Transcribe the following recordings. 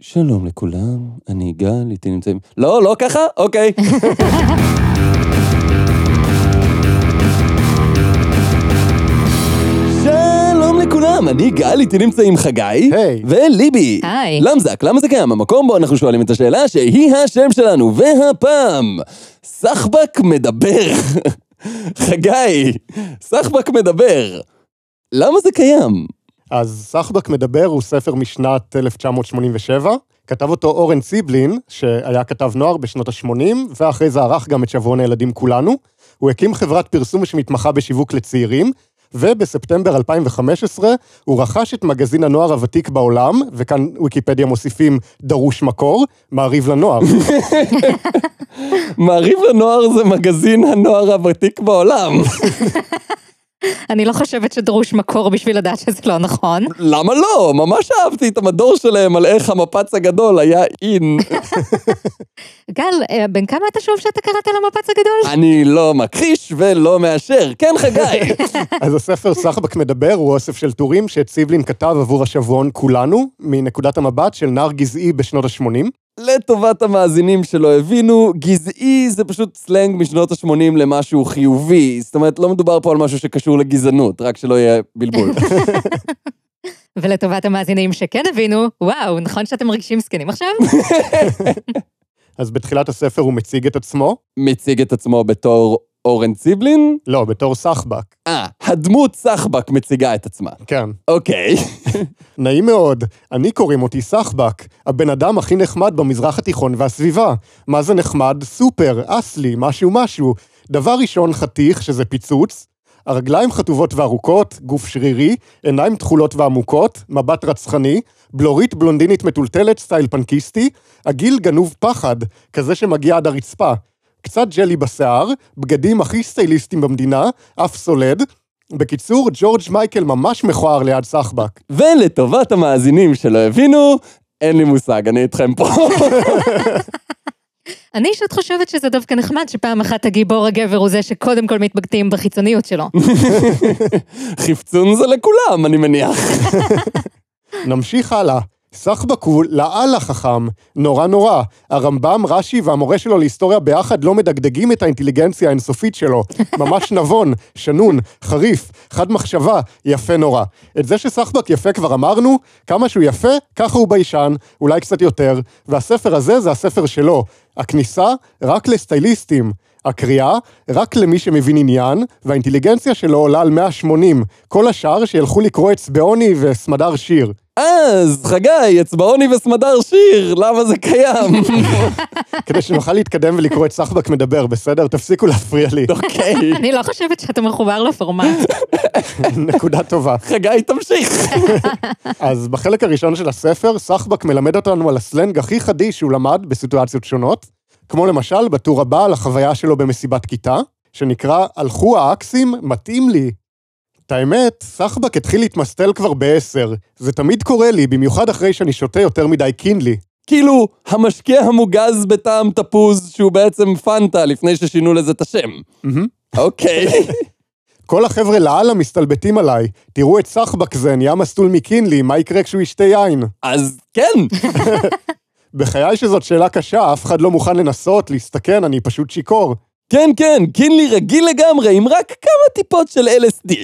שלום לכולם, אני גל, איתי נמצאים... לא, לא ככה? אוקיי. שלום לכולם, אני גל, איתי נמצאים חגי. היי. וליבי. היי. למזק, למה זה קיים? המקום בו אנחנו שואלים את השאלה שהיא השם שלנו, והפעם, סחבק מדבר. חגי, סחבק מדבר. למה זה קיים? אז סחבק מדבר הוא ספר משנת 1987, כתב אותו אורן ציבלין, שהיה כתב נוער בשנות ה-80, ואחרי זה ערך גם את שבועון הילדים כולנו. הוא הקים חברת פרסום שמתמחה בשיווק לצעירים, ובספטמבר 2015 הוא רכש את מגזין הנוער הוותיק בעולם, וכאן ויקיפדיה מוסיפים דרוש מקור, מעריב לנוער. מעריב לנוער זה מגזין הנוער הוותיק בעולם. אני לא חושבת שדרוש מקור בשביל לדעת שזה לא נכון. למה לא? ממש אהבתי את המדור שלהם על איך המפץ הגדול היה אין. גל, אה, בן כמה אתה שוב שאתה קראת למפץ הגדול? אני לא מכחיש ולא מאשר. כן, חגי. אז הספר סחבק מדבר הוא אוסף של טורים שציבלין כתב עבור השבועון כולנו, מנקודת המבט של נער גזעי בשנות ה-80. לטובת המאזינים שלא הבינו, גזעי זה פשוט סלנג משנות ה-80 למשהו חיובי. זאת אומרת, לא מדובר פה על משהו שקשור לגזענות, רק שלא יהיה בלבול. ולטובת המאזינים שכן הבינו, וואו, נכון שאתם מרגישים זקנים עכשיו? אז בתחילת הספר הוא מציג את עצמו, מציג את עצמו בתור אורן ציבלין? לא, בתור סחבק. אה, הדמות סחבק מציגה את עצמה. כן. אוקיי. נעים מאוד, אני קוראים אותי סחבק, הבן אדם הכי נחמד במזרח התיכון והסביבה. מה זה נחמד? סופר, אסלי, משהו משהו. דבר ראשון, חתיך, שזה פיצוץ. הרגליים חטובות וארוכות, גוף שרירי, עיניים תכולות ועמוקות, מבט רצחני, בלורית בלונדינית מטולטלת, סטייל פנקיסטי, מעיל גנוב פחד, כזה שמגיע עד הרצפה. קצת ג'לי בשיער, בגדים הכי סטייליסטיים במדינה, אף סולד. בקיצור, ג'ורג' מייקל ממש מכוער ליד סחבק. ולטובת המאזינים שלא הבינו, אין לי מושג, אני איתכם פה. אני אישית חושבת שזה דווקא נחמד שפעם אחת הגיבור הגבר הוא זה שקודם כל מתבגדים בחיצוניות שלו. חפצון זה לכולם, אני מניח. נמשיך הלאה. סחבק הוא לאללה חכם, נורא נורא. הרמב"ם, רש"י והמורה שלו להיסטוריה ביחד לא מדגדגים את האינטליגנציה האינסופית שלו. ממש נבון, שנון, חריף, חד מחשבה, יפה נורא. את זה שסחבק יפה כבר אמרנו, כמה שהוא יפה, ככה הוא ביישן, אולי קצת יותר, והספר הזה זה הספר שלו. הכניסה רק לסטייליסטים. הקריאה רק למי שמבין עניין, והאינטליגנציה שלו עולה על 180. כל השאר שילכו לקרוא אצבעוני וסמדר שיר. אז, חגי, אצבעוני וסמדר שיר, למה זה קיים? כדי שנוכל להתקדם ולקרוא את סחבק מדבר, בסדר? תפסיקו להפריע לי. אוקיי, אני לא חושבת שאתה מחובר לפורמט. נקודה טובה. חגי, תמשיך. אז בחלק הראשון של הספר, סחבק מלמד אותנו על הסלנג הכי חדיש שהוא למד בסיטואציות שונות, כמו למשל בטור הבא על החוויה שלו במסיבת כיתה, שנקרא "הלכו האקסים, מתאים לי". את האמת, סחבק התחיל להתמסטל כבר בעשר. זה תמיד קורה לי, במיוחד אחרי שאני שותה יותר מדי קינלי. כאילו, המשקה המוגז בטעם תפוז, שהוא בעצם פנטה לפני ששינו לזה את השם. אוקיי. כל החבר'ה לאללה מסתלבטים עליי. תראו את סחבק זה, נהיה מסטול מקינלי, מה יקרה כשהוא ישתה יין? אז כן, בחיי שזאת שאלה קשה, אף אחד לא מוכן לנסות, להסתכן, אני פשוט שיכור. כן, כן, קינלי רגיל לגמרי, עם רק כמה טיפות של LSD.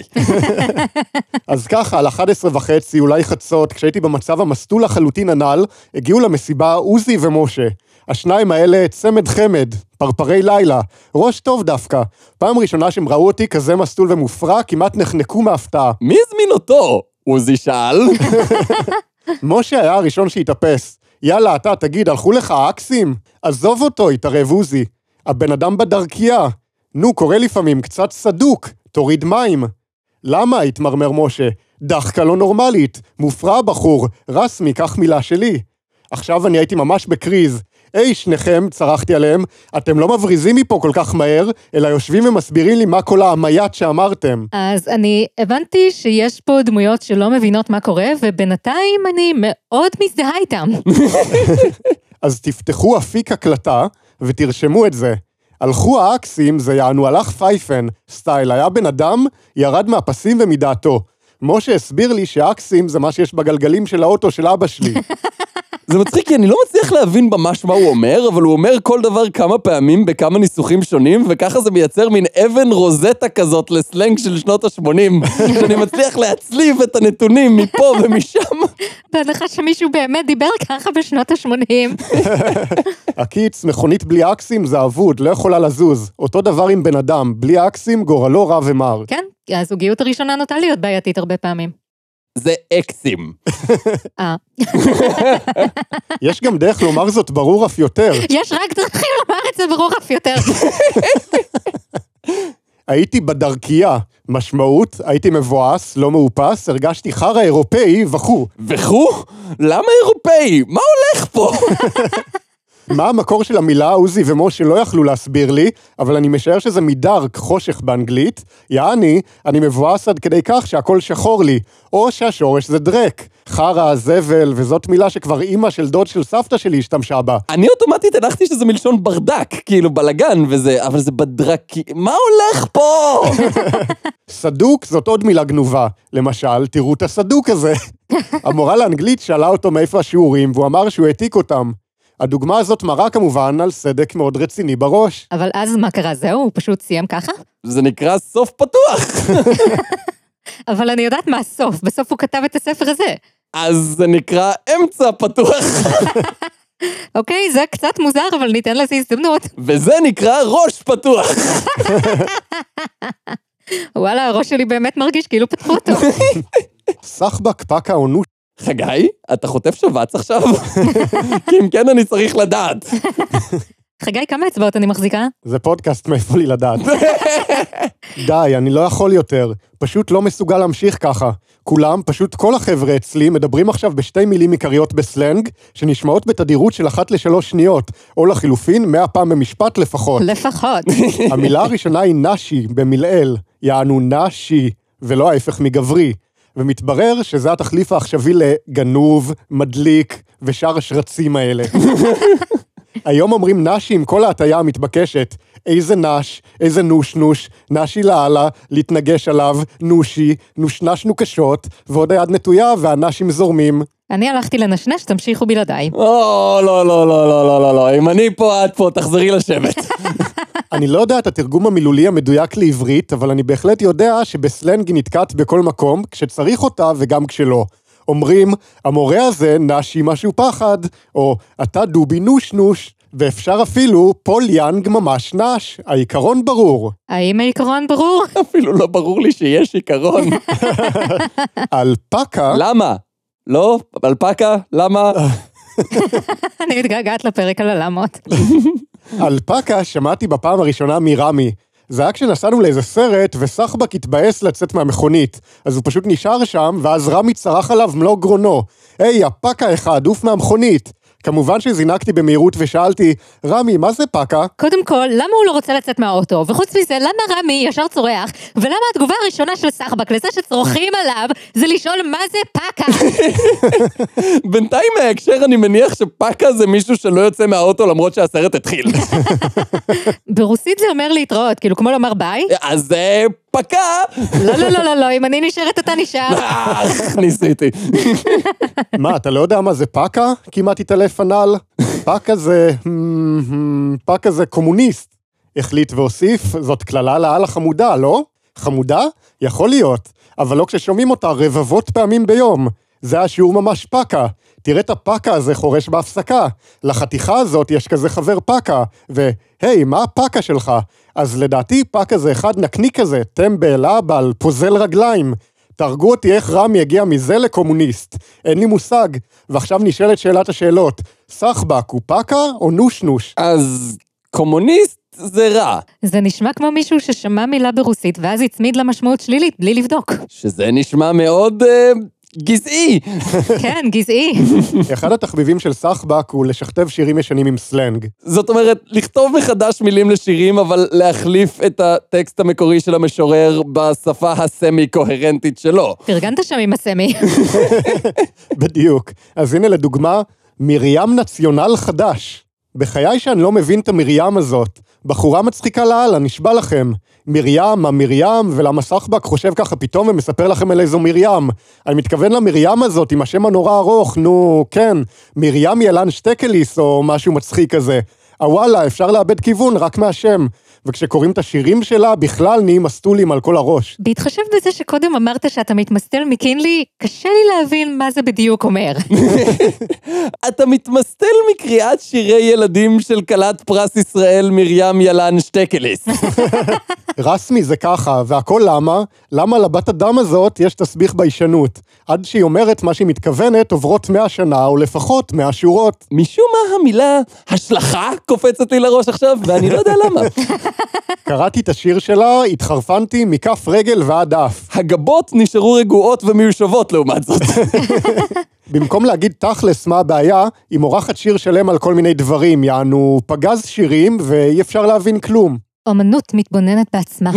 אז ככה, על 11 וחצי, אולי חצות, כשהייתי במצב המסטול לחלוטין הנ"ל, הגיעו למסיבה עוזי ומשה. השניים האלה צמד חמד, פרפרי לילה, ראש טוב דווקא. פעם ראשונה שהם ראו אותי כזה מסטול ומופרע, כמעט נחנקו מהפתעה. מי הזמין אותו? עוזי שאל. משה היה הראשון שהתאפס. יאללה, אתה, תגיד, הלכו לך אקסים? עזוב אותו, התערב עוזי. הבן אדם בדרכייה. נו, קורה לפעמים, קצת סדוק, תוריד מים. למה? התמרמר משה. דחקה לא נורמלית, מופרע הבחור, רסמי, קח מילה שלי. עכשיו אני הייתי ממש בקריז. היי, שניכם, צרחתי עליהם, אתם לא מבריזים מפה כל כך מהר, אלא יושבים ומסבירים לי מה כל העמייט שאמרתם. אז אני הבנתי שיש פה דמויות שלא מבינות מה קורה, ובינתיים אני מאוד מזדהה איתם. אז תפתחו אפיק הקלטה ותרשמו את זה. הלכו האקסים, זה יענו הלך פייפן, סטייל, היה בן אדם, ירד מהפסים ומדעתו. משה הסביר לי שאקסים זה מה שיש בגלגלים של האוטו של אבא שלי. זה מצחיק כי אני לא מצליח להבין ממש מה הוא אומר, אבל הוא אומר כל דבר כמה פעמים בכמה ניסוחים שונים, וככה זה מייצר מין אבן רוזטה כזאת לסלנג של שנות ה-80, שאני מצליח להצליב את הנתונים מפה ומשם. בהנחה שמישהו באמת דיבר ככה בשנות ה-80. הקיץ, מכונית בלי אקסים זה אבוד, לא יכולה לזוז. אותו דבר עם בן אדם, בלי אקסים גורלו רע ומר. כן, הזוגיות הראשונה נוטה להיות בעייתית הרבה פעמים. זה אקסים. אה, יש גם דרך לומר זאת ברור אף יותר. יש רק דרכים לומר את זה ברור אף יותר. הייתי בדרכייה. משמעות, הייתי מבואס, לא מאופס, הרגשתי חרא אירופאי וכו'. וכו'? למה אירופאי? מה הולך פה? מה המקור של המילה עוזי ומשה לא יכלו להסביר לי, אבל אני משער שזה מדארק, חושך באנגלית. יעני, אני מבואס עד כדי כך שהכל שחור לי. או שהשורש זה דרק. חרא, זבל, וזאת מילה שכבר אימא של דוד של סבתא שלי השתמשה בה. אני אוטומטית הנחתי שזה מלשון ברדק, כאילו בלאגן וזה, אבל זה בדרקי... מה הולך פה? סדוק זאת עוד מילה גנובה. למשל, תראו את הסדוק הזה. המורה לאנגלית שאלה אותו מאיפה השיעורים, והוא אמר שהוא העתיק אותם. הדוגמה הזאת מראה כמובן על סדק מאוד רציני בראש. אבל אז מה קרה? זהו? הוא פשוט סיים ככה? זה נקרא סוף פתוח. אבל אני יודעת מה הסוף, בסוף הוא כתב את הספר הזה. אז זה נקרא אמצע פתוח, אוקיי, זה קצת מוזר, אבל ניתן לזה הזדמנות. וזה נקרא ראש פתוח. וואלה, הראש שלי באמת מרגיש כאילו פתחו אותו. סחבק פקה או נוש חגי, אתה חוטף שבץ עכשיו? כי אם כן אני צריך לדעת. חגי, כמה אצבעות אני מחזיקה? זה פודקאסט, מאיפה לי לדעת. די, אני לא יכול יותר. פשוט לא מסוגל להמשיך ככה. כולם, פשוט כל החבר'ה אצלי, מדברים עכשיו בשתי מילים עיקריות בסלנג, שנשמעות בתדירות של אחת לשלוש שניות, או לחילופין, מאה פעם במשפט לפחות. לפחות. המילה הראשונה היא נשי, במלעיל. יענו נשי, ולא ההפך מגברי. ומתברר שזה התחליף העכשווי לגנוב, מדליק ושאר השרצים האלה. היום אומרים נשי עם כל ההטייה המתבקשת. איזה נש, איזה נושנוש, נשי לאללה, להתנגש עליו, נושי, נושנשנו קשות, ועוד היד נטויה והנשים זורמים. אני הלכתי לנשנש, תמשיכו בלעדיי. או, לא, לא, לא, לא, לא, לא, לא, אם אני פה, את פה, תחזרי לשבת. אני לא יודע את התרגום המילולי המדויק לעברית, אבל אני בהחלט יודע שבסלנג היא נתקעת בכל מקום, כשצריך אותה וגם כשלא. אומרים, המורה הזה נש עם משהו פחד, או אתה דובי נושנוש, ואפשר אפילו, פול יאנג ממש נש, העיקרון ברור. האם העיקרון ברור? אפילו לא ברור לי שיש עיקרון. אלפקה, למה? לא? אלפקה? למה? אני מתגעגעת לפרק על הלמות. אלפקה שמעתי בפעם הראשונה מרמי. זה היה כשנסענו לאיזה סרט, וסחבק התבאס לצאת מהמכונית. אז הוא פשוט נשאר שם, ואז רמי צרח עליו מלוא גרונו. היי, הפקה אחד, עוף מהמכונית. כמובן שזינקתי במהירות ושאלתי, רמי, מה זה פקה? קודם כל, למה הוא לא רוצה לצאת מהאוטו? וחוץ מזה, למה רמי ישר צורח? ולמה התגובה הראשונה של סחבק לזה שצורכים עליו, זה לשאול מה זה פקה? בינתיים מההקשר אני מניח שפקה זה מישהו שלא יוצא מהאוטו למרות שהסרט התחיל. ברוסית זה אומר להתראות, כאילו כמו לומר ביי? אז זה פקה! לא, לא, לא, לא, לא, אם אני נשארת אתה נשאר. אך, ניסיתי. מה, אתה לא יודע מה זה פקה? כמעט התעלף הנ"ל. פקה זה... פקה זה קומוניסט. החליט והוסיף, זאת קללה לאל החמודה, לא? חמודה? יכול להיות, אבל לא כששומעים אותה רבבות פעמים ביום. זה השיעור ממש פקה. תראה את הפקה הזה חורש בהפסקה. לחתיכה הזאת יש כזה חבר פקה. והי, מה הפקה שלך? אז לדעתי פקה זה אחד נקניק כזה, טמבל, אבל, פוזל רגליים. תהרגו אותי איך רמי הגיע מזה לקומוניסט. אין לי מושג. ועכשיו נשאלת שאלת השאלות. סחבק הוא פקה או נושנוש? אז קומוניסט זה רע. זה נשמע כמו מישהו ששמע מילה ברוסית ואז הצמיד לה משמעות שלילית בלי לבדוק. שזה נשמע מאוד אה, גזעי. כן, גזעי. אחד התחביבים של סחבק הוא לשכתב שירים ישנים עם סלנג. זאת אומרת, לכתוב מחדש מילים לשירים, אבל להחליף את הטקסט המקורי של המשורר בשפה הסמי-קוהרנטית שלו. פרגנת שם עם הסמי. בדיוק. אז הנה לדוגמה, מרים נציונל חדש. בחיי שאני לא מבין את המרים הזאת. בחורה מצחיקה לאללה, נשבע לכם. מרים, מה מרים, ולמה סחבק חושב ככה פתאום ומספר לכם על איזו מרים. אני מתכוון למרים הזאת עם השם הנורא ארוך, נו, כן, מרים ילן שטקליס או משהו מצחיק כזה. הוואלה, אפשר לאבד כיוון רק מהשם. וכשקוראים את השירים שלה, בכלל נהיים מסטולים על כל הראש. בהתחשב בזה שקודם אמרת שאתה מתמסטל מקינלי, קשה לי להבין מה זה בדיוק אומר. אתה מתמסטל מקריאת שירי ילדים של כלת פרס ישראל מרים ילן שטקליס. רסמי זה ככה, והכל למה? למה לבת אדם הזאת יש תסביך ביישנות? עד שהיא אומרת מה שהיא מתכוונת, עוברות מאה שנה, או לפחות מאה שורות. משום מה המילה השלכה קופצת לי לראש עכשיו, ואני לא יודע למה. קראתי את השיר שלה, התחרפנתי מכף רגל ועד אף. הגבות נשארו רגועות ומיושבות לעומת זאת. במקום להגיד תכלס מה הבעיה, היא מורחת שיר שלם על כל מיני דברים, יענו פגז שירים ואי אפשר להבין כלום. אומנות מתבוננת בעצמה.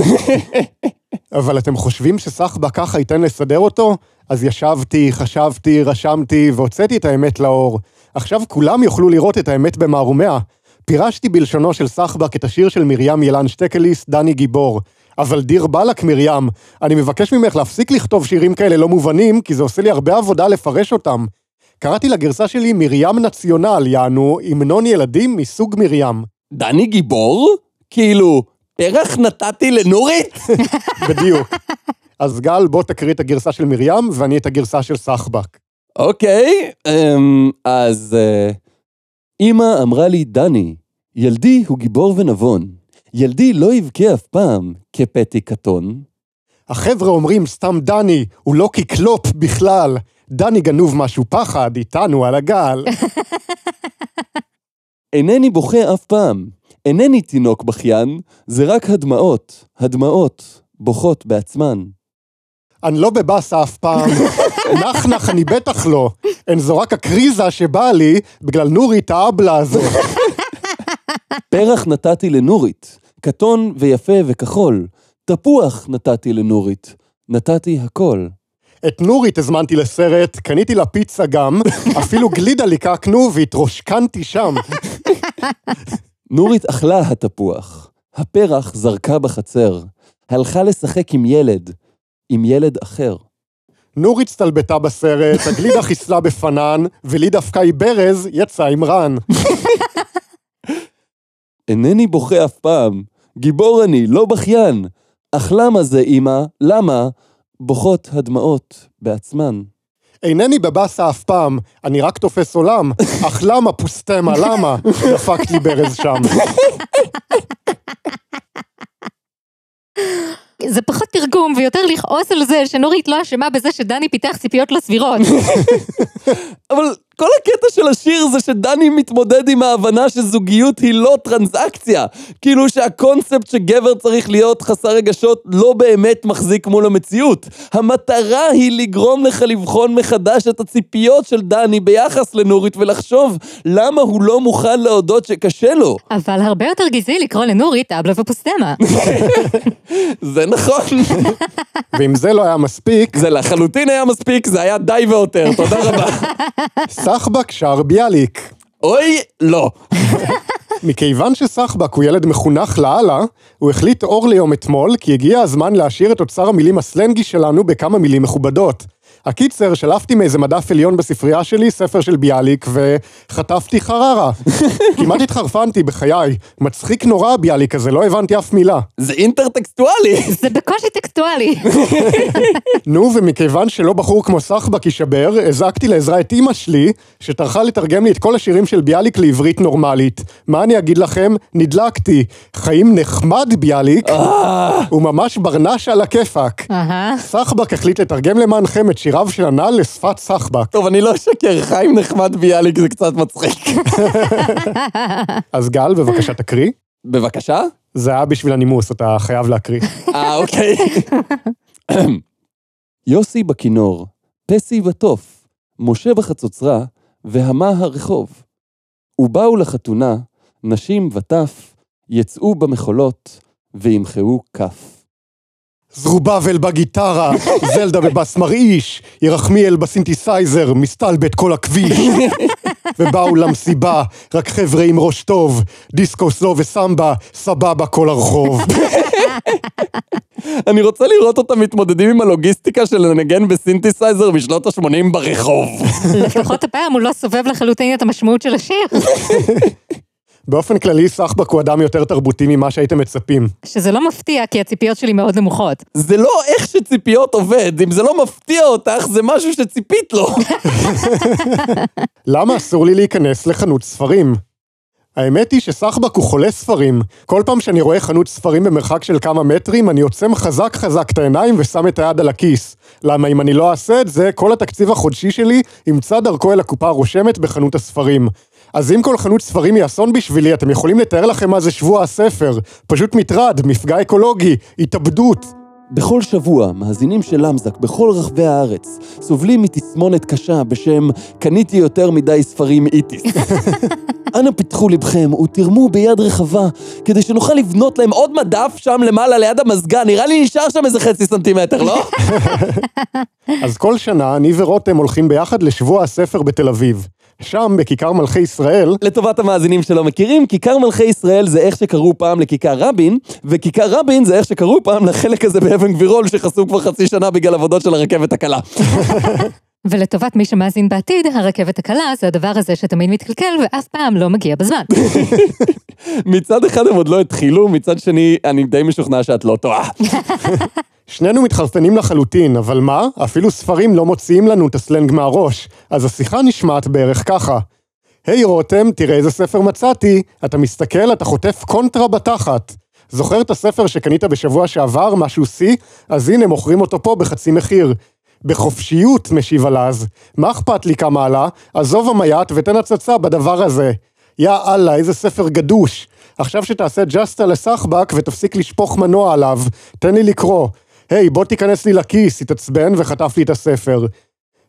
אבל אתם חושבים שסחבא ככה ייתן לסדר אותו? אז ישבתי, חשבתי, רשמתי והוצאתי את האמת לאור. עכשיו כולם יוכלו לראות את האמת במערומיה. פירשתי בלשונו של סחבק את השיר של מרים ילן שטקליס, דני גיבור. אבל דיר באלק מרים, אני מבקש ממך להפסיק לכתוב שירים כאלה לא מובנים, כי זה עושה לי הרבה עבודה לפרש אותם. קראתי לגרסה שלי מרים נציונל, יענו, המנון ילדים מסוג מרים. דני גיבור? כאילו, פרח נתתי לנורית? בדיוק. אז גל, בוא תקריא את הגרסה של מרים, ואני את הגרסה של סחבק. אוקיי, אמ, אז... אה, אמא אמרה לי, דני, ילדי הוא גיבור ונבון. ילדי לא יבכה אף פעם כפתי קטון. החבר'ה אומרים סתם דני, הוא לא קיקלופ בכלל. דני גנוב משהו פחד, איתנו על הגל. אינני בוכה אף פעם. אינני תינוק בכיין, זה רק הדמעות, הדמעות, בוכות בעצמן. אני לא בבאסה אף פעם. נח נח אני בטח לא. אין זו רק הקריזה שבאה לי בגלל נורית האבלה הזאת. פרח נתתי לנורית, קטון ויפה וכחול. תפוח נתתי לנורית, נתתי הכל. את נורית הזמנתי לסרט, קניתי לה פיצה גם, אפילו גלידה ליקקנו והתרושקנתי שם. נורית אכלה התפוח, הפרח זרקה בחצר, הלכה לשחק עם ילד, עם ילד אחר. נורית הצטלבטה בסרט, הגלידה חיסלה בפנן, ולי דווקא היא ברז יצא עם רן. אינני בוכה אף פעם, גיבור אני, לא בכיין. אך למה זה, אמא? למה? בוכות הדמעות בעצמן. אינני בבאסה אף פעם, אני רק תופס עולם, אך למה פוסטמה, למה? דפקת לי ברז שם. זה פחות תרגום ויותר לכעוס על זה שנורית לא אשמה בזה שדני פיתח ציפיות לא סבירות. אבל כל הקטע של השיר זה שדני מתמודד עם ההבנה שזוגיות היא לא טרנזקציה. כאילו שהקונספט שגבר צריך להיות חסר רגשות לא באמת מחזיק מול המציאות. המטרה היא לגרום לך לבחון מחדש את הציפיות של דני ביחס לנורית ולחשוב למה הוא לא מוכן להודות שקשה לו. אבל הרבה יותר גזעי לקרוא לנורית אבלה ופוסטמה. זה נכון. ואם זה לא היה מספיק, זה לחלוטין היה מספיק, זה היה די והותר, תודה רבה. סחבק שר ביאליק. אוי, לא. מכיוון שסחבק הוא ילד מחונך לאללה, הוא החליט אור ליום אתמול, כי הגיע הזמן להשאיר את אוצר המילים הסלנגי שלנו בכמה מילים מכובדות. הקיצר, שלפתי מאיזה מדף עליון בספרייה שלי ספר של ביאליק, וחטפתי חררה. כמעט התחרפנתי בחיי. מצחיק נורא ביאליק הזה, לא הבנתי אף מילה. זה אינטרטקסטואלי. זה בקושי טקסטואלי. נו, ומכיוון שלא בחור כמו סחבק יישבר, הזעקתי לעזרה את אימא שלי, שטרחה לתרגם לי את כל השירים של ביאליק לעברית נורמלית. מה אני אגיד לכם? נדלקתי. חיים נחמד ביאליק, הוא ממש ברנש על הכיפאק. סחבק החליט לתרגם למענכם את שיריו של הנעל לשפת סחבק. טוב, אני לא אשקר, חיים נחמד ביאליק זה קצת מצחיק. אז גל, בבקשה תקריא. בבקשה? זה היה בשביל הנימוס, אתה חייב להקריא. אה, אוקיי. יוסי בכינור, פסי בתוף, משה בחצוצרה, והמה הרחוב. ובאו לחתונה, נשים וטף, יצאו במחולות, וימחאו כף. זרובבל בגיטרה, זלדה בבס מרעיש, ירחמיאל בסינתסייזר, מסתלבט כל הכביש. ובאו למסיבה, רק חבר'ה עם ראש טוב, דיסקו סלו וסמבה, סבבה כל הרחוב. אני רוצה לראות אותם מתמודדים עם הלוגיסטיקה של לנגן בסינתסייזר בשנות ה-80 ברחוב. לפחות הפעם הוא לא סובב לחלוטין את המשמעות של השיר. באופן כללי, סחבק הוא אדם יותר תרבותי ממה שהייתם מצפים. שזה לא מפתיע, כי הציפיות שלי מאוד נמוכות. זה לא איך שציפיות עובד, אם זה לא מפתיע אותך, זה משהו שציפית לו. למה אסור לי להיכנס לחנות ספרים? האמת היא שסחבק הוא חולה ספרים. כל פעם שאני רואה חנות ספרים במרחק של כמה מטרים, אני עוצם חזק חזק את העיניים ושם את היד על הכיס. למה אם אני לא אעשה את זה, כל התקציב החודשי שלי ימצא דרכו אל הקופה הרושמת בחנות הספרים. אז אם כל חנות ספרים היא אסון בשבילי, אתם יכולים לתאר לכם מה זה שבוע הספר. פשוט מטרד, מפגע אקולוגי, התאבדות. בכל שבוע, מאזינים של למזק בכל רחבי הארץ סובלים מתסמונת קשה בשם קניתי יותר מדי ספרים איטיס. אנא פיתחו לבכם ותרמו ביד רחבה כדי שנוכל לבנות להם עוד מדף שם למעלה ליד המזגן, נראה לי נשאר שם איזה חצי סנטימטר, לא? אז כל שנה אני ורותם הולכים ביחד לשבוע הספר בתל אביב. שם, בכיכר מלכי ישראל, לטובת המאזינים שלא מכירים, כיכר מלכי ישראל זה איך שקראו פעם לכיכר רבין, וכיכר רבין זה איך שקראו פעם לחלק הזה באבן גבירול שחסום כבר חצי שנה בגלל עבודות של הרכבת הקלה. ולטובת מי שמאזין בעתיד, הרכבת הקלה זה הדבר הזה שתמיד מתקלקל ואף פעם לא מגיע בזמן. מצד אחד הם עוד לא התחילו, מצד שני, אני די משוכנע שאת לא טועה. שנינו מתחרפנים לחלוטין, אבל מה? אפילו ספרים לא מוציאים לנו את הסלנג מהראש, אז השיחה נשמעת בערך ככה. היי רותם, תראה איזה ספר מצאתי. אתה מסתכל, אתה חוטף קונטרה בתחת. זוכר את הספר שקנית בשבוע שעבר, משהו שיא? אז הנה, מוכרים אותו פה בחצי מחיר. בחופשיות, משיב הלז. מה אכפת לי כמה עלה? עזוב המייט ותן הצצה בדבר הזה. יא אללה, איזה ספר גדוש. עכשיו שתעשה ג'סטה לסחבק ותפסיק לשפוך מנוע עליו. תן לי לקרוא. היי, בוא תיכנס לי לכיס, התעצבן וחטף לי את הספר.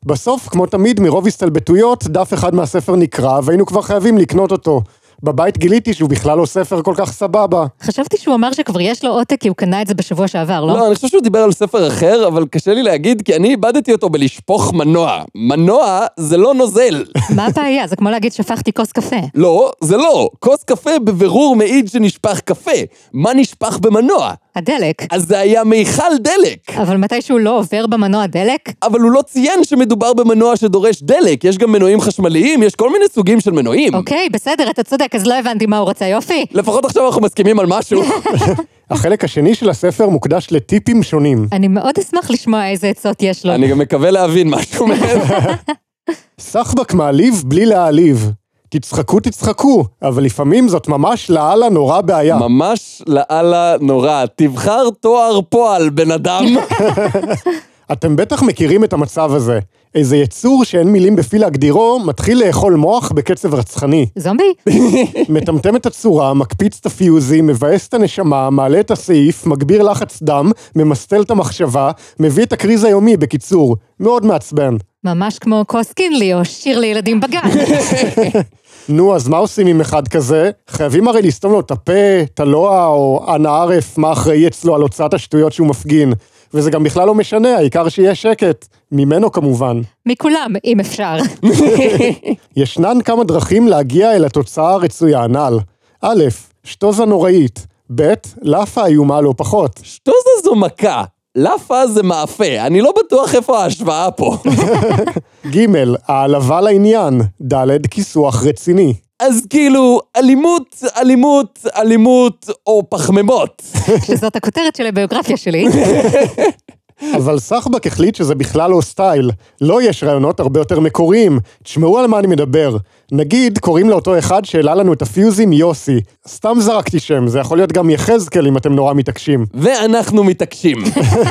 בסוף, כמו תמיד, מרוב הסתלבטויות, דף אחד מהספר נקרא, והיינו כבר חייבים לקנות אותו. בבית גיליתי שהוא בכלל לא ספר כל כך סבבה. חשבתי שהוא אמר שכבר יש לו עותק כי הוא קנה את זה בשבוע שעבר, לא? לא, אני חושב שהוא דיבר על ספר אחר, אבל קשה לי להגיד, כי אני איבדתי אותו בלשפוך מנוע. מנוע זה לא נוזל. מה הבעיה? זה כמו להגיד שפכתי כוס קפה. לא, זה לא. כוס קפה בבירור מעיד שנשפך קפה. מה נשפך במנוע? הדלק. אז זה היה מיכל דלק. אבל מתישהו לא עובר במנוע דלק? אבל הוא לא ציין שמדובר במנוע שדורש דלק. יש גם מנועים חשמליים, יש כל מיני סוגים של מנועים. אוקיי, בסדר, אתה צודק, אז לא הבנתי מה הוא רצה, יופי. לפחות עכשיו אנחנו מסכימים על משהו. החלק השני של הספר מוקדש לטיפים שונים. אני מאוד אשמח לשמוע איזה עצות יש לו. אני גם מקווה להבין משהו מהם. סחבק מעליב בלי להעליב. תצחקו, תצחקו, אבל לפעמים זאת ממש לאללה נורא בעיה. ממש לאללה נורא. תבחר תואר פועל, בן אדם. אתם בטח מכירים את המצב הזה. איזה יצור שאין מילים בפי להגדירו, מתחיל לאכול מוח בקצב רצחני. זומבי? מטמטם את הצורה, מקפיץ את הפיוזים, מבאס את הנשמה, מעלה את הסעיף, מגביר לחץ דם, ממסטל את המחשבה, מביא את הקריז היומי, בקיצור. מאוד מעצבן. ממש כמו כוס קינלי או שיר לילדים בגן. נו, אז מה עושים עם אחד כזה? חייבים הרי לסתום לו את הפה, את הלוע, או אנא ערף, מה אחראי אצלו על הוצאת השטויות שהוא מפגין. וזה גם בכלל לא משנה, העיקר שיהיה שקט. ממנו כמובן. מכולם, אם אפשר. ישנן כמה דרכים להגיע אל התוצאה הרצויה הנ"ל. א', שטוזה נוראית. ב', לאפה איומה לא פחות. שטוזה זו מכה. לאפה זה מאפה, אני לא בטוח איפה ההשוואה פה. ג', העלבה לעניין. ד', כיסוח רציני. אז כאילו, אלימות, אלימות, אלימות, או פחמימות. שזאת הכותרת של הביוגרפיה שלי. אבל סחבק החליט שזה בכלל לא סטייל. לא יש רעיונות הרבה יותר מקוריים. תשמעו על מה אני מדבר. נגיד, קוראים לאותו אחד שהעלה לנו את הפיוזים יוסי. סתם זרקתי שם, זה יכול להיות גם יחזקאל אם אתם נורא מתעקשים. ואנחנו מתעקשים.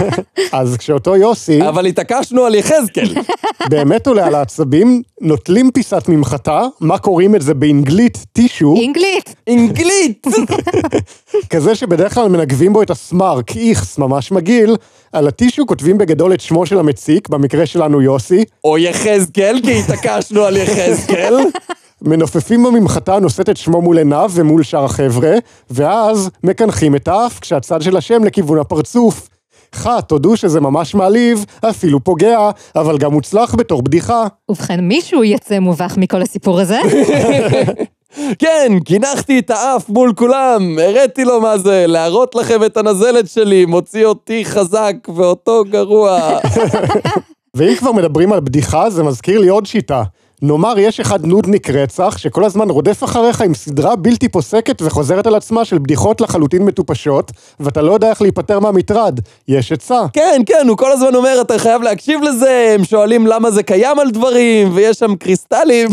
אז כשאותו יוסי, אבל התעקשנו על יחזקאל. באמת עולה על העצבים, נוטלים פיסת ממחטה, מה קוראים את זה באנגלית טישו, אנגלית! אנגלית! כזה שבדרך כלל מנגבים בו את הסמארק, איכס, ממש מגעיל, על הטישו כותבים בגדול את שמו של המציק, במקרה שלנו יוסי, או יחזקאל, כי התעקשנו על יחזקאל. מנופפים בממחטה הנושאת את שמו מול עיניו ומול שאר החבר'ה, ואז מקנחים את האף כשהצד של השם לכיוון הפרצוף. חה, תודו שזה ממש מעליב, אפילו פוגע, אבל גם מוצלח בתור בדיחה. ובכן, מישהו יצא מובך מכל הסיפור הזה? כן, קינחתי את האף מול כולם, הראתי לו מה זה, להראות לכם את הנזלת שלי, מוציא אותי חזק ואותו גרוע. ואם כבר מדברים על בדיחה, זה מזכיר לי עוד שיטה. נאמר, יש אחד נודניק רצח, שכל הזמן רודף אחריך עם סדרה בלתי פוסקת וחוזרת על עצמה של בדיחות לחלוטין מטופשות, ואתה לא יודע איך להיפטר מהמטרד. יש עצה. כן, כן, הוא כל הזמן אומר, אתה חייב להקשיב לזה, הם שואלים למה זה קיים על דברים, ויש שם קריסטלים.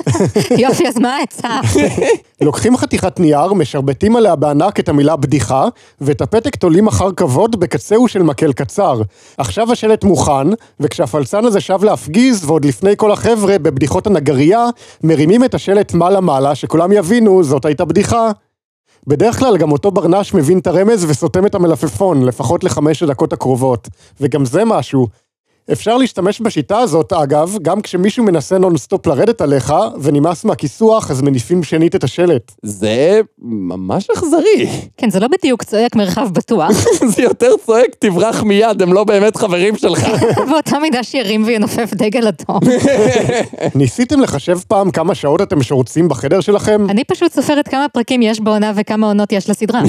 יופי, אז מה העצה? לוקחים חתיכת נייר, משרבטים עליה בענק את המילה בדיחה, ואת הפתק תולים אחר כבוד בקצהו של מקל קצר. עכשיו השלט מוכן, וכשהפלצן הזה שב להפגיז, ועוד לפני כל החבר'ה בבדיחות הנגרייה, מרימים את השלט מעלה-מעלה, שכולם יבינו, זאת הייתה בדיחה. בדרך כלל גם אותו ברנש מבין את הרמז וסותם את המלפפון, לפחות לחמש הדקות הקרובות. וגם זה משהו. אפשר להשתמש בשיטה הזאת, אגב, גם כשמישהו מנסה נונסטופ לרדת עליך, ונמאס מהכיסוח, אז מניפים שנית את השלט. זה ממש אכזרי. כן, זה לא בדיוק צועק מרחב בטוח, זה יותר צועק, תברח מיד, הם לא באמת חברים שלך. באותה מידה שירים וינופף דגל אדום. ניסיתם לחשב פעם כמה שעות אתם שורצים בחדר שלכם? אני פשוט סופרת כמה פרקים יש בעונה וכמה עונות יש לסדרה.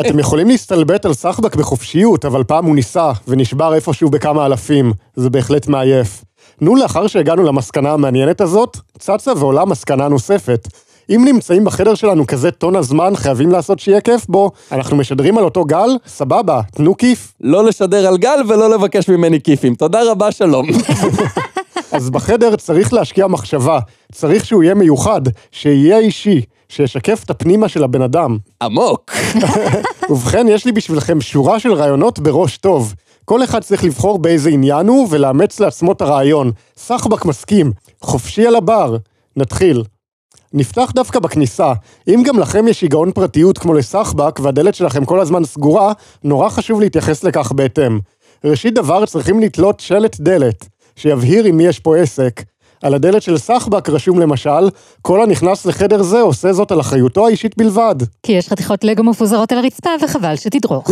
אתם יכולים להסתלבט על סחבק בחופשיות, אבל פעם הוא ניסה, ונשבר איפשהו בכמה אלפים. זה בהחלט מעייף. נו, לאחר שהגענו למסקנה המעניינת הזאת, צצה ועולה מסקנה נוספת. אם נמצאים בחדר שלנו כזה טון הזמן, חייבים לעשות שיהיה כיף בו. אנחנו משדרים על אותו גל? סבבה, תנו כיף. לא לשדר על גל ולא לבקש ממני כיפים. תודה רבה, שלום. אז בחדר צריך להשקיע מחשבה. צריך שהוא יהיה מיוחד, שיהיה אישי, שישקף את הפנימה של הבן אדם. עמוק. ובכן, יש לי בשבילכם שורה של רעיונות בראש טוב. כל אחד צריך לבחור באיזה עניין הוא ולאמץ לעצמו את הרעיון. סחבק מסכים, חופשי על הבר. נתחיל. נפתח דווקא בכניסה. אם גם לכם יש היגעון פרטיות כמו לסחבק והדלת שלכם כל הזמן סגורה, נורא חשוב להתייחס לכך בהתאם. ראשית דבר צריכים לתלות שלט דלת, שיבהיר עם מי יש פה עסק. על הדלת של סחבק רשום למשל, כל הנכנס לחדר זה עושה זאת על אחריותו האישית בלבד. כי יש חתיכות לגו מפוזרות על הרצפה וחבל שתדרוך.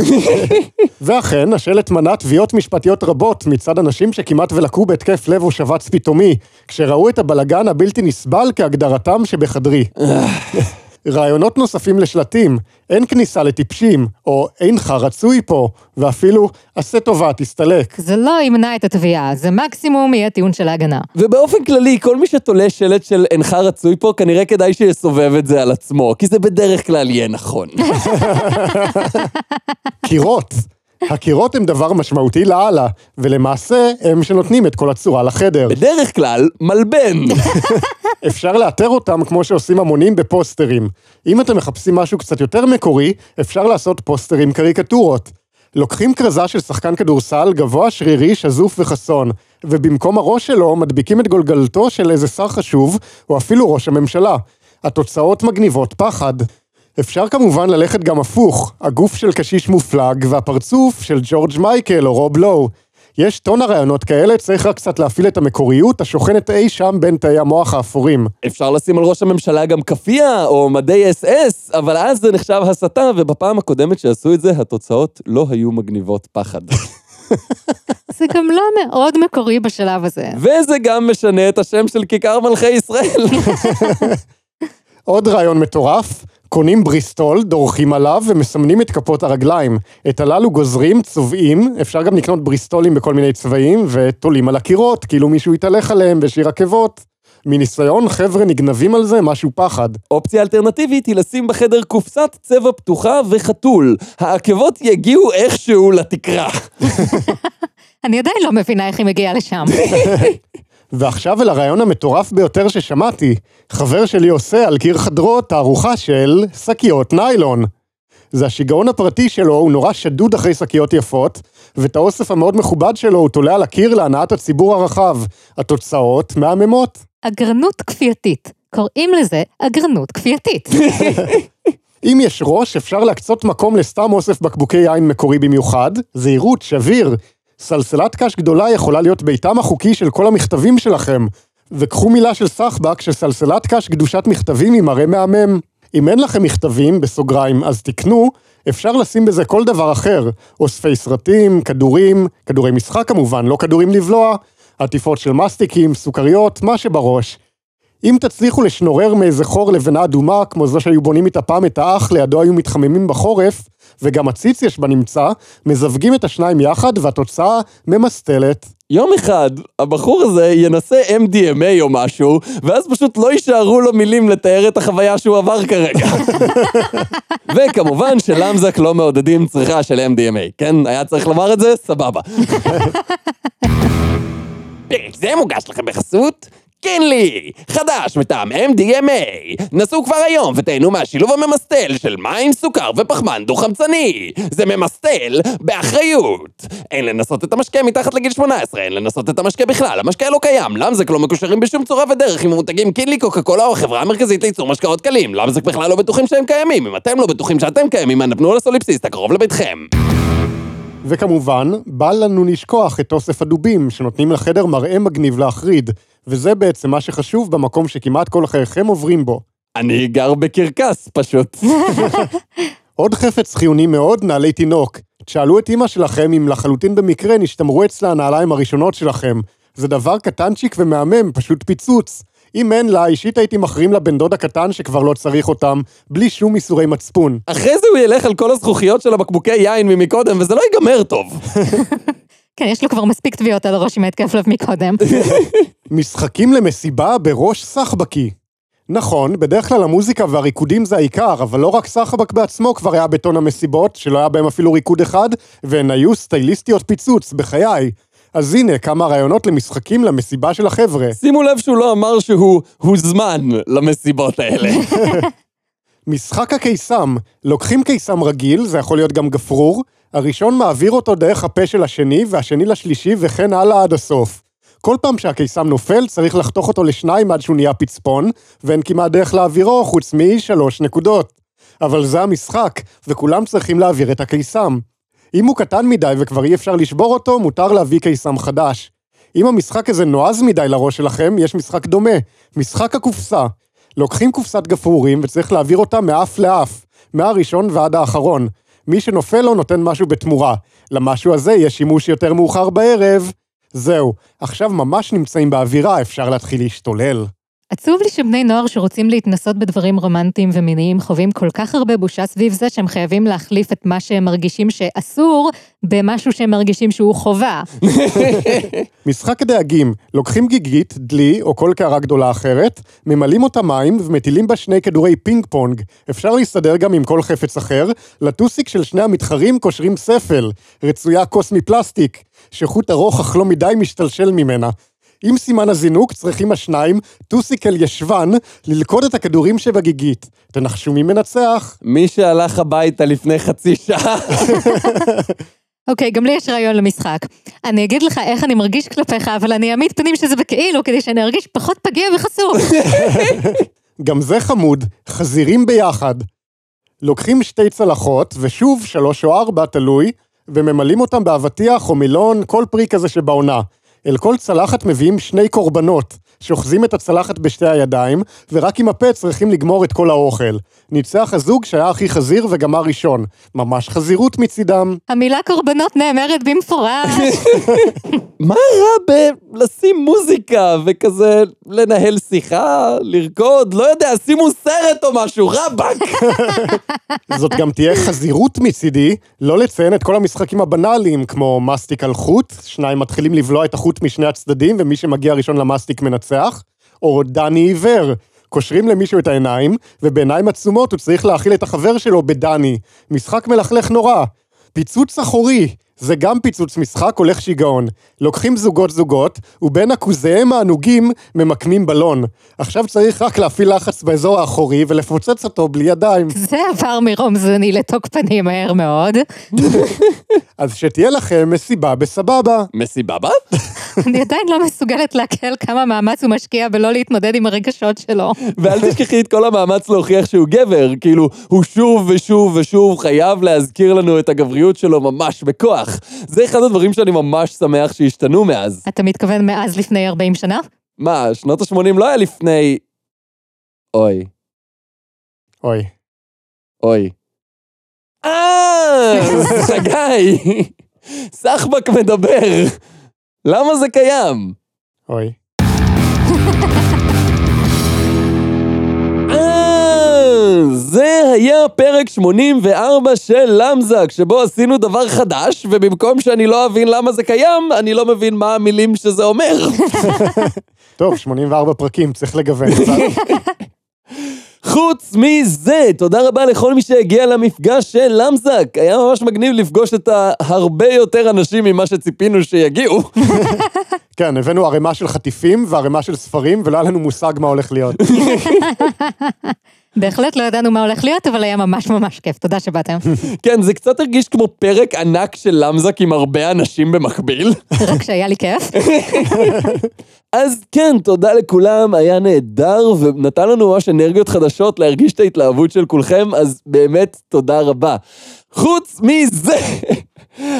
ואכן, השלט מנע תביעות משפטיות רבות מצד אנשים שכמעט ולקו בהתקף לב או שבץ פתאומי, כשראו את הבלגן הבלתי נסבל כהגדרתם שבחדרי. רעיונות נוספים לשלטים, אין כניסה לטיפשים, או אינך רצוי פה, ואפילו עשה טובה, תסתלק. זה לא ימנע את התביעה, זה מקסימום יהיה טיעון של ההגנה. ובאופן כללי, כל מי שתולה שלט של אינך רצוי פה, כנראה כדאי שיסובב את זה על עצמו, כי זה בדרך כלל יהיה נכון. קירות. הקירות הם דבר משמעותי לאללה, ולמעשה הם שנותנים את כל הצורה לחדר. בדרך כלל, מלבן. אפשר לאתר אותם כמו שעושים המונים בפוסטרים. אם אתם מחפשים משהו קצת יותר מקורי, אפשר לעשות פוסטרים קריקטורות. לוקחים כרזה של שחקן כדורסל גבוה, שרירי, שזוף וחסון, ובמקום הראש שלו מדביקים את גולגלתו של איזה שר חשוב, או אפילו ראש הממשלה. התוצאות מגניבות פחד. אפשר כמובן ללכת גם הפוך, הגוף של קשיש מופלג והפרצוף של ג'ורג' מייקל או רוב לואו. יש טון הרעיונות כאלה, צריך רק קצת להפעיל את המקוריות השוכנת אי שם בין תאי המוח האפורים. אפשר לשים על ראש הממשלה גם כאפיה, או מדי אס אס, אבל אז זה נחשב הסתה, ובפעם הקודמת שעשו את זה, התוצאות לא היו מגניבות פחד. זה גם לא מאוד מקורי בשלב הזה. וזה גם משנה את השם של כיכר מלכי ישראל. עוד רעיון מטורף, קונים בריסטול, דורכים עליו ומסמנים את כפות הרגליים. את הללו גוזרים, צובעים, אפשר גם לקנות בריסטולים בכל מיני צבעים, ותולים על הקירות, כאילו מישהו יתהלך עליהם בשיר עקבות. מניסיון, חבר'ה נגנבים על זה משהו פחד. אופציה אלטרנטיבית היא לשים בחדר קופסת צבע פתוחה וחתול. העקבות יגיעו איכשהו לתקרה. אני עדיין לא מבינה איך היא מגיעה לשם. ועכשיו אל הרעיון המטורף ביותר ששמעתי. חבר שלי עושה על קיר חדרו תערוכה של שקיות ניילון. זה השיגעון הפרטי שלו, הוא נורא שדוד אחרי שקיות יפות, ואת האוסף המאוד מכובד שלו הוא תולה על הקיר להנאת הציבור הרחב. התוצאות מהממות. אגרנות כפייתית. קוראים לזה אגרנות כפייתית. אם יש ראש, אפשר להקצות מקום לסתם אוסף בקבוקי יין מקורי במיוחד, זהירות, שביר. סלסלת קש גדולה יכולה להיות ביתם החוקי של כל המכתבים שלכם. וקחו מילה של סחבק שסלסלת קש קדושת מכתבים היא מראה מהמם. אם אין לכם מכתבים, בסוגריים, אז תקנו, אפשר לשים בזה כל דבר אחר, אוספי סרטים, כדורים, כדורי משחק כמובן, לא כדורים לבלוע, עטיפות של מסטיקים, סוכריות, מה שבראש. אם תצליחו לשנורר מאיזה חור לבנה אדומה, כמו זו שהיו בונים איתה פעם את האח, לידו היו מתחממים בחורף, וגם עציץ יש בנמצא, מזווגים את השניים יחד, והתוצאה ממסטלת. יום אחד, הבחור הזה ינסה MDMA או משהו, ואז פשוט לא יישארו לו מילים לתאר את החוויה שהוא עבר כרגע. וכמובן שלמזק לא מעודדים צריכה של MDMA, כן? היה צריך לומר את זה? סבבה. פרק זה מוגש לכם בחסות קינלי, חדש מטעם MDMA. נסו כבר היום ותהנו מהשילוב הממסטל של מים, סוכר ופחמן דו-חמצני. זה ממסטל באחריות. אין לנסות את המשקה מתחת לגיל 18, אין לנסות את המשקה בכלל, המשקה לא קיים, למזק לא מקושרים בשום צורה ודרך עם המותגים קינלי, קוקה קולה או החברה המרכזית לייצור משקאות קלים. למזק בכלל לא בטוחים שהם קיימים, אם אתם לא בטוחים שאתם קיימים, אנא פנו לסוליפסיסט הקרוב לביתכם. וכמובן, בל לנו לשכוח את אוסף הדובים, שנותנים לחדר מראה מגניב להחריד, וזה בעצם מה שחשוב במקום שכמעט כל חייכם עוברים בו. אני גר בקרקס, פשוט. עוד חפץ חיוני מאוד, נעלי תינוק. תשאלו את אמא שלכם אם לחלוטין במקרה נשתמרו אצלה הנעליים הראשונות שלכם. זה דבר קטנצ'יק ומהמם, פשוט פיצוץ. אם אין לה, אישית הייתי מחרים לבן דוד הקטן שכבר לא צריך אותם, בלי שום איסורי מצפון. אחרי זה הוא ילך על כל הזכוכיות של הבקבוקי יין ממקודם, וזה לא ייגמר טוב. כן, יש לו כבר מספיק תביעות על הראש עם ההתקף לב מקודם. משחקים למסיבה בראש סחבקי. נכון, בדרך כלל המוזיקה והריקודים זה העיקר, אבל לא רק סחבק בעצמו כבר היה בטון המסיבות, שלא היה בהם אפילו ריקוד אחד, והן היו סטייליסטיות פיצוץ, בחיי. אז הנה, כמה רעיונות למשחקים למסיבה של החבר'ה. שימו לב שהוא לא אמר שהוא הוזמן למסיבות האלה. משחק הקיסם, לוקחים קיסם רגיל, זה יכול להיות גם גפרור, הראשון מעביר אותו דרך הפה של השני, והשני לשלישי, וכן הלאה עד הסוף. כל פעם שהקיסם נופל, צריך לחתוך אותו לשניים עד שהוא נהיה פצפון, ואין כמעט דרך להעבירו חוץ משלוש נקודות. אבל זה המשחק, וכולם צריכים להעביר את הקיסם. אם הוא קטן מדי וכבר אי אפשר לשבור אותו, מותר להביא קיסם חדש. אם המשחק הזה נועז מדי לראש שלכם, יש משחק דומה, משחק הקופסה. לוקחים קופסת גפרורים וצריך להעביר אותה מאף לאף, מהראשון ועד האחרון. מי שנופל לו נותן משהו בתמורה. למשהו הזה יש שימוש יותר מאוחר בערב. זהו, עכשיו ממש נמצאים באווירה, אפשר להתחיל להשתולל. עצוב לי שבני נוער שרוצים להתנסות בדברים רומנטיים ומיניים חווים כל כך הרבה בושה סביב זה שהם חייבים להחליף את מה שהם מרגישים שאסור במשהו שהם מרגישים שהוא חובה. משחק הדייגים, לוקחים גיגית, דלי או כל קערה גדולה אחרת, ממלאים אותה מים ומטילים בה שני כדורי פינג פונג. אפשר להסתדר גם עם כל חפץ אחר, לטוסיק של שני המתחרים קושרים ספל, רצויה כוס מפלסטיק, שחוט ארוך אך לא מדי משתלשל ממנה. עם סימן הזינוק צריכים השניים, טוסיק אל ישבן, ללכוד את הכדורים שבגיגית. תנחשו מי מנצח? מי שהלך הביתה לפני חצי שעה. אוקיי, גם לי יש רעיון למשחק. אני אגיד לך איך אני מרגיש כלפיך, אבל אני אעמיד פנים שזה בכאילו, כדי שאני ארגיש פחות פגיע וחשוף. גם זה חמוד, חזירים ביחד. לוקחים שתי צלחות, ושוב שלוש או ארבע, תלוי, וממלאים אותם באבטיח או מילון, כל פרי כזה שבעונה. אל כל צלחת מביאים שני קורבנות, שאוחזים את הצלחת בשתי הידיים, ורק עם הפה צריכים לגמור את כל האוכל. ניצח הזוג שהיה הכי חזיר וגמר ראשון. ממש חזירות מצידם. המילה קורבנות נאמרת במפורש. מה רע בלשים מוזיקה וכזה לנהל שיחה, לרקוד, לא יודע, שימו סרט או משהו, רבאק. זאת גם תהיה חזירות מצידי, לא לציין את כל המשחקים הבנאליים, כמו מסטיק על חוט, שניים מתחילים לבלוע את החוט משני הצדדים, ומי שמגיע ראשון למסטיק מנצח, או דני עיוור. קושרים למישהו את העיניים, ובעיניים עצומות הוא צריך להאכיל את החבר שלו בדני. משחק מלכלך נורא. פיצוץ אחורי, זה גם פיצוץ משחק הולך שיגעון. לוקחים זוגות זוגות, ובין עכוזיהם הענוגים ממקמים בלון. עכשיו צריך רק להפעיל לחץ באזור האחורי ולפוצץ אותו בלי ידיים. זה עבר מרומזוני לתוקפני מהר מאוד. אז שתהיה לכם מסיבה בסבבה. מסיבבה? אני עדיין לא מסוגלת לעכל כמה מאמץ הוא משקיע בלא להתמודד עם הרגשות שלו. ואל תשכחי את כל המאמץ להוכיח שהוא גבר, כאילו, הוא שוב ושוב ושוב חייב להזכיר לנו את הגבריות שלו ממש בכוח. זה אחד הדברים שאני ממש שמח שהשתנו מאז. אתה מתכוון מאז לפני 40 שנה? מה, שנות ה-80 לא היה לפני... אוי, אוי. אוי. אה, חגי, סחבק מדבר. למה זה קיים? אוי. זה היה פרק 84 של למזק, שבו עשינו דבר חדש, ובמקום שאני לא אבין למה זה קיים, אני לא מבין מה המילים שזה אומר. טוב, 84 פרקים, צריך לגוון קצת. חוץ מזה, תודה רבה לכל מי שהגיע למפגש של למזק. היה ממש מגניב לפגוש את הרבה יותר אנשים ממה שציפינו שיגיעו. כן, הבאנו ערימה של חטיפים וערימה של ספרים, ולא היה לנו מושג מה הולך להיות. בהחלט לא ידענו מה הולך להיות, אבל היה ממש ממש כיף, תודה שבאתם. כן, זה קצת הרגיש כמו פרק ענק של למזק עם הרבה אנשים במקביל. רק שהיה לי כיף. אז כן, תודה לכולם, היה נהדר, ונתן לנו ממש אנרגיות חדשות להרגיש את ההתלהבות של כולכם, אז באמת תודה רבה. חוץ מזה,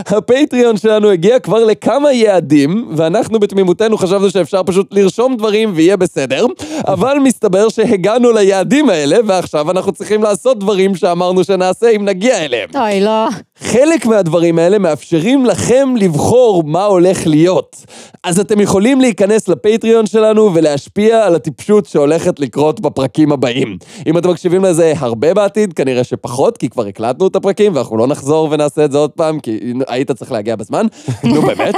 הפטריון שלנו הגיע כבר לכמה יעדים, ואנחנו בתמימותנו חשבנו שאפשר פשוט לרשום דברים ויהיה בסדר, אבל מסתבר שהגענו ליעדים האלה, ועכשיו אנחנו צריכים לעשות דברים שאמרנו שנעשה אם נגיע אליהם. אוי, לא. חלק מהדברים האלה מאפשרים לכם לבחור מה הולך להיות. אז אתם יכולים להיכנס לפטריון שלנו ולהשפיע על הטיפשות שהולכת לקרות בפרקים הבאים. אם אתם מקשיבים לזה הרבה בעתיד, כנראה שפחות, כי כבר הקלטנו את הפרקים ואנחנו לא נחזור ונעשה את זה עוד פעם, כי היית צריך להגיע בזמן, נו באמת.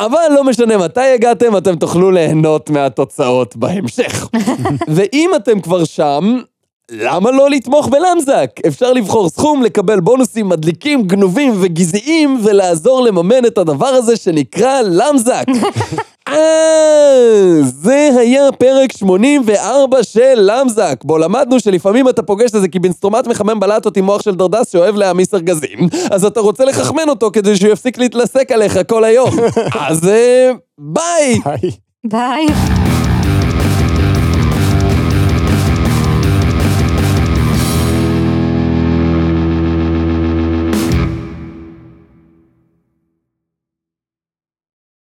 אבל לא משנה מתי הגעתם, אתם תוכלו ליהנות מהתוצאות בהמשך. ואם אתם כבר שם, למה לא לתמוך בלמזק? אפשר לבחור סכום, לקבל בונוסים מדליקים, גנובים וגזעיים, ולעזור לממן את הדבר הזה שנקרא למזק. אה, זה היה פרק 84 של למזק, בו למדנו שלפעמים אתה פוגש איזה קיבינסטרומט מחמם בלטות עם מוח של דרדס שאוהב להעמיס ארגזים, אז אתה רוצה לחכמן אותו כדי שהוא יפסיק להתלסק עליך כל היום. אז אה, ביי! ביי.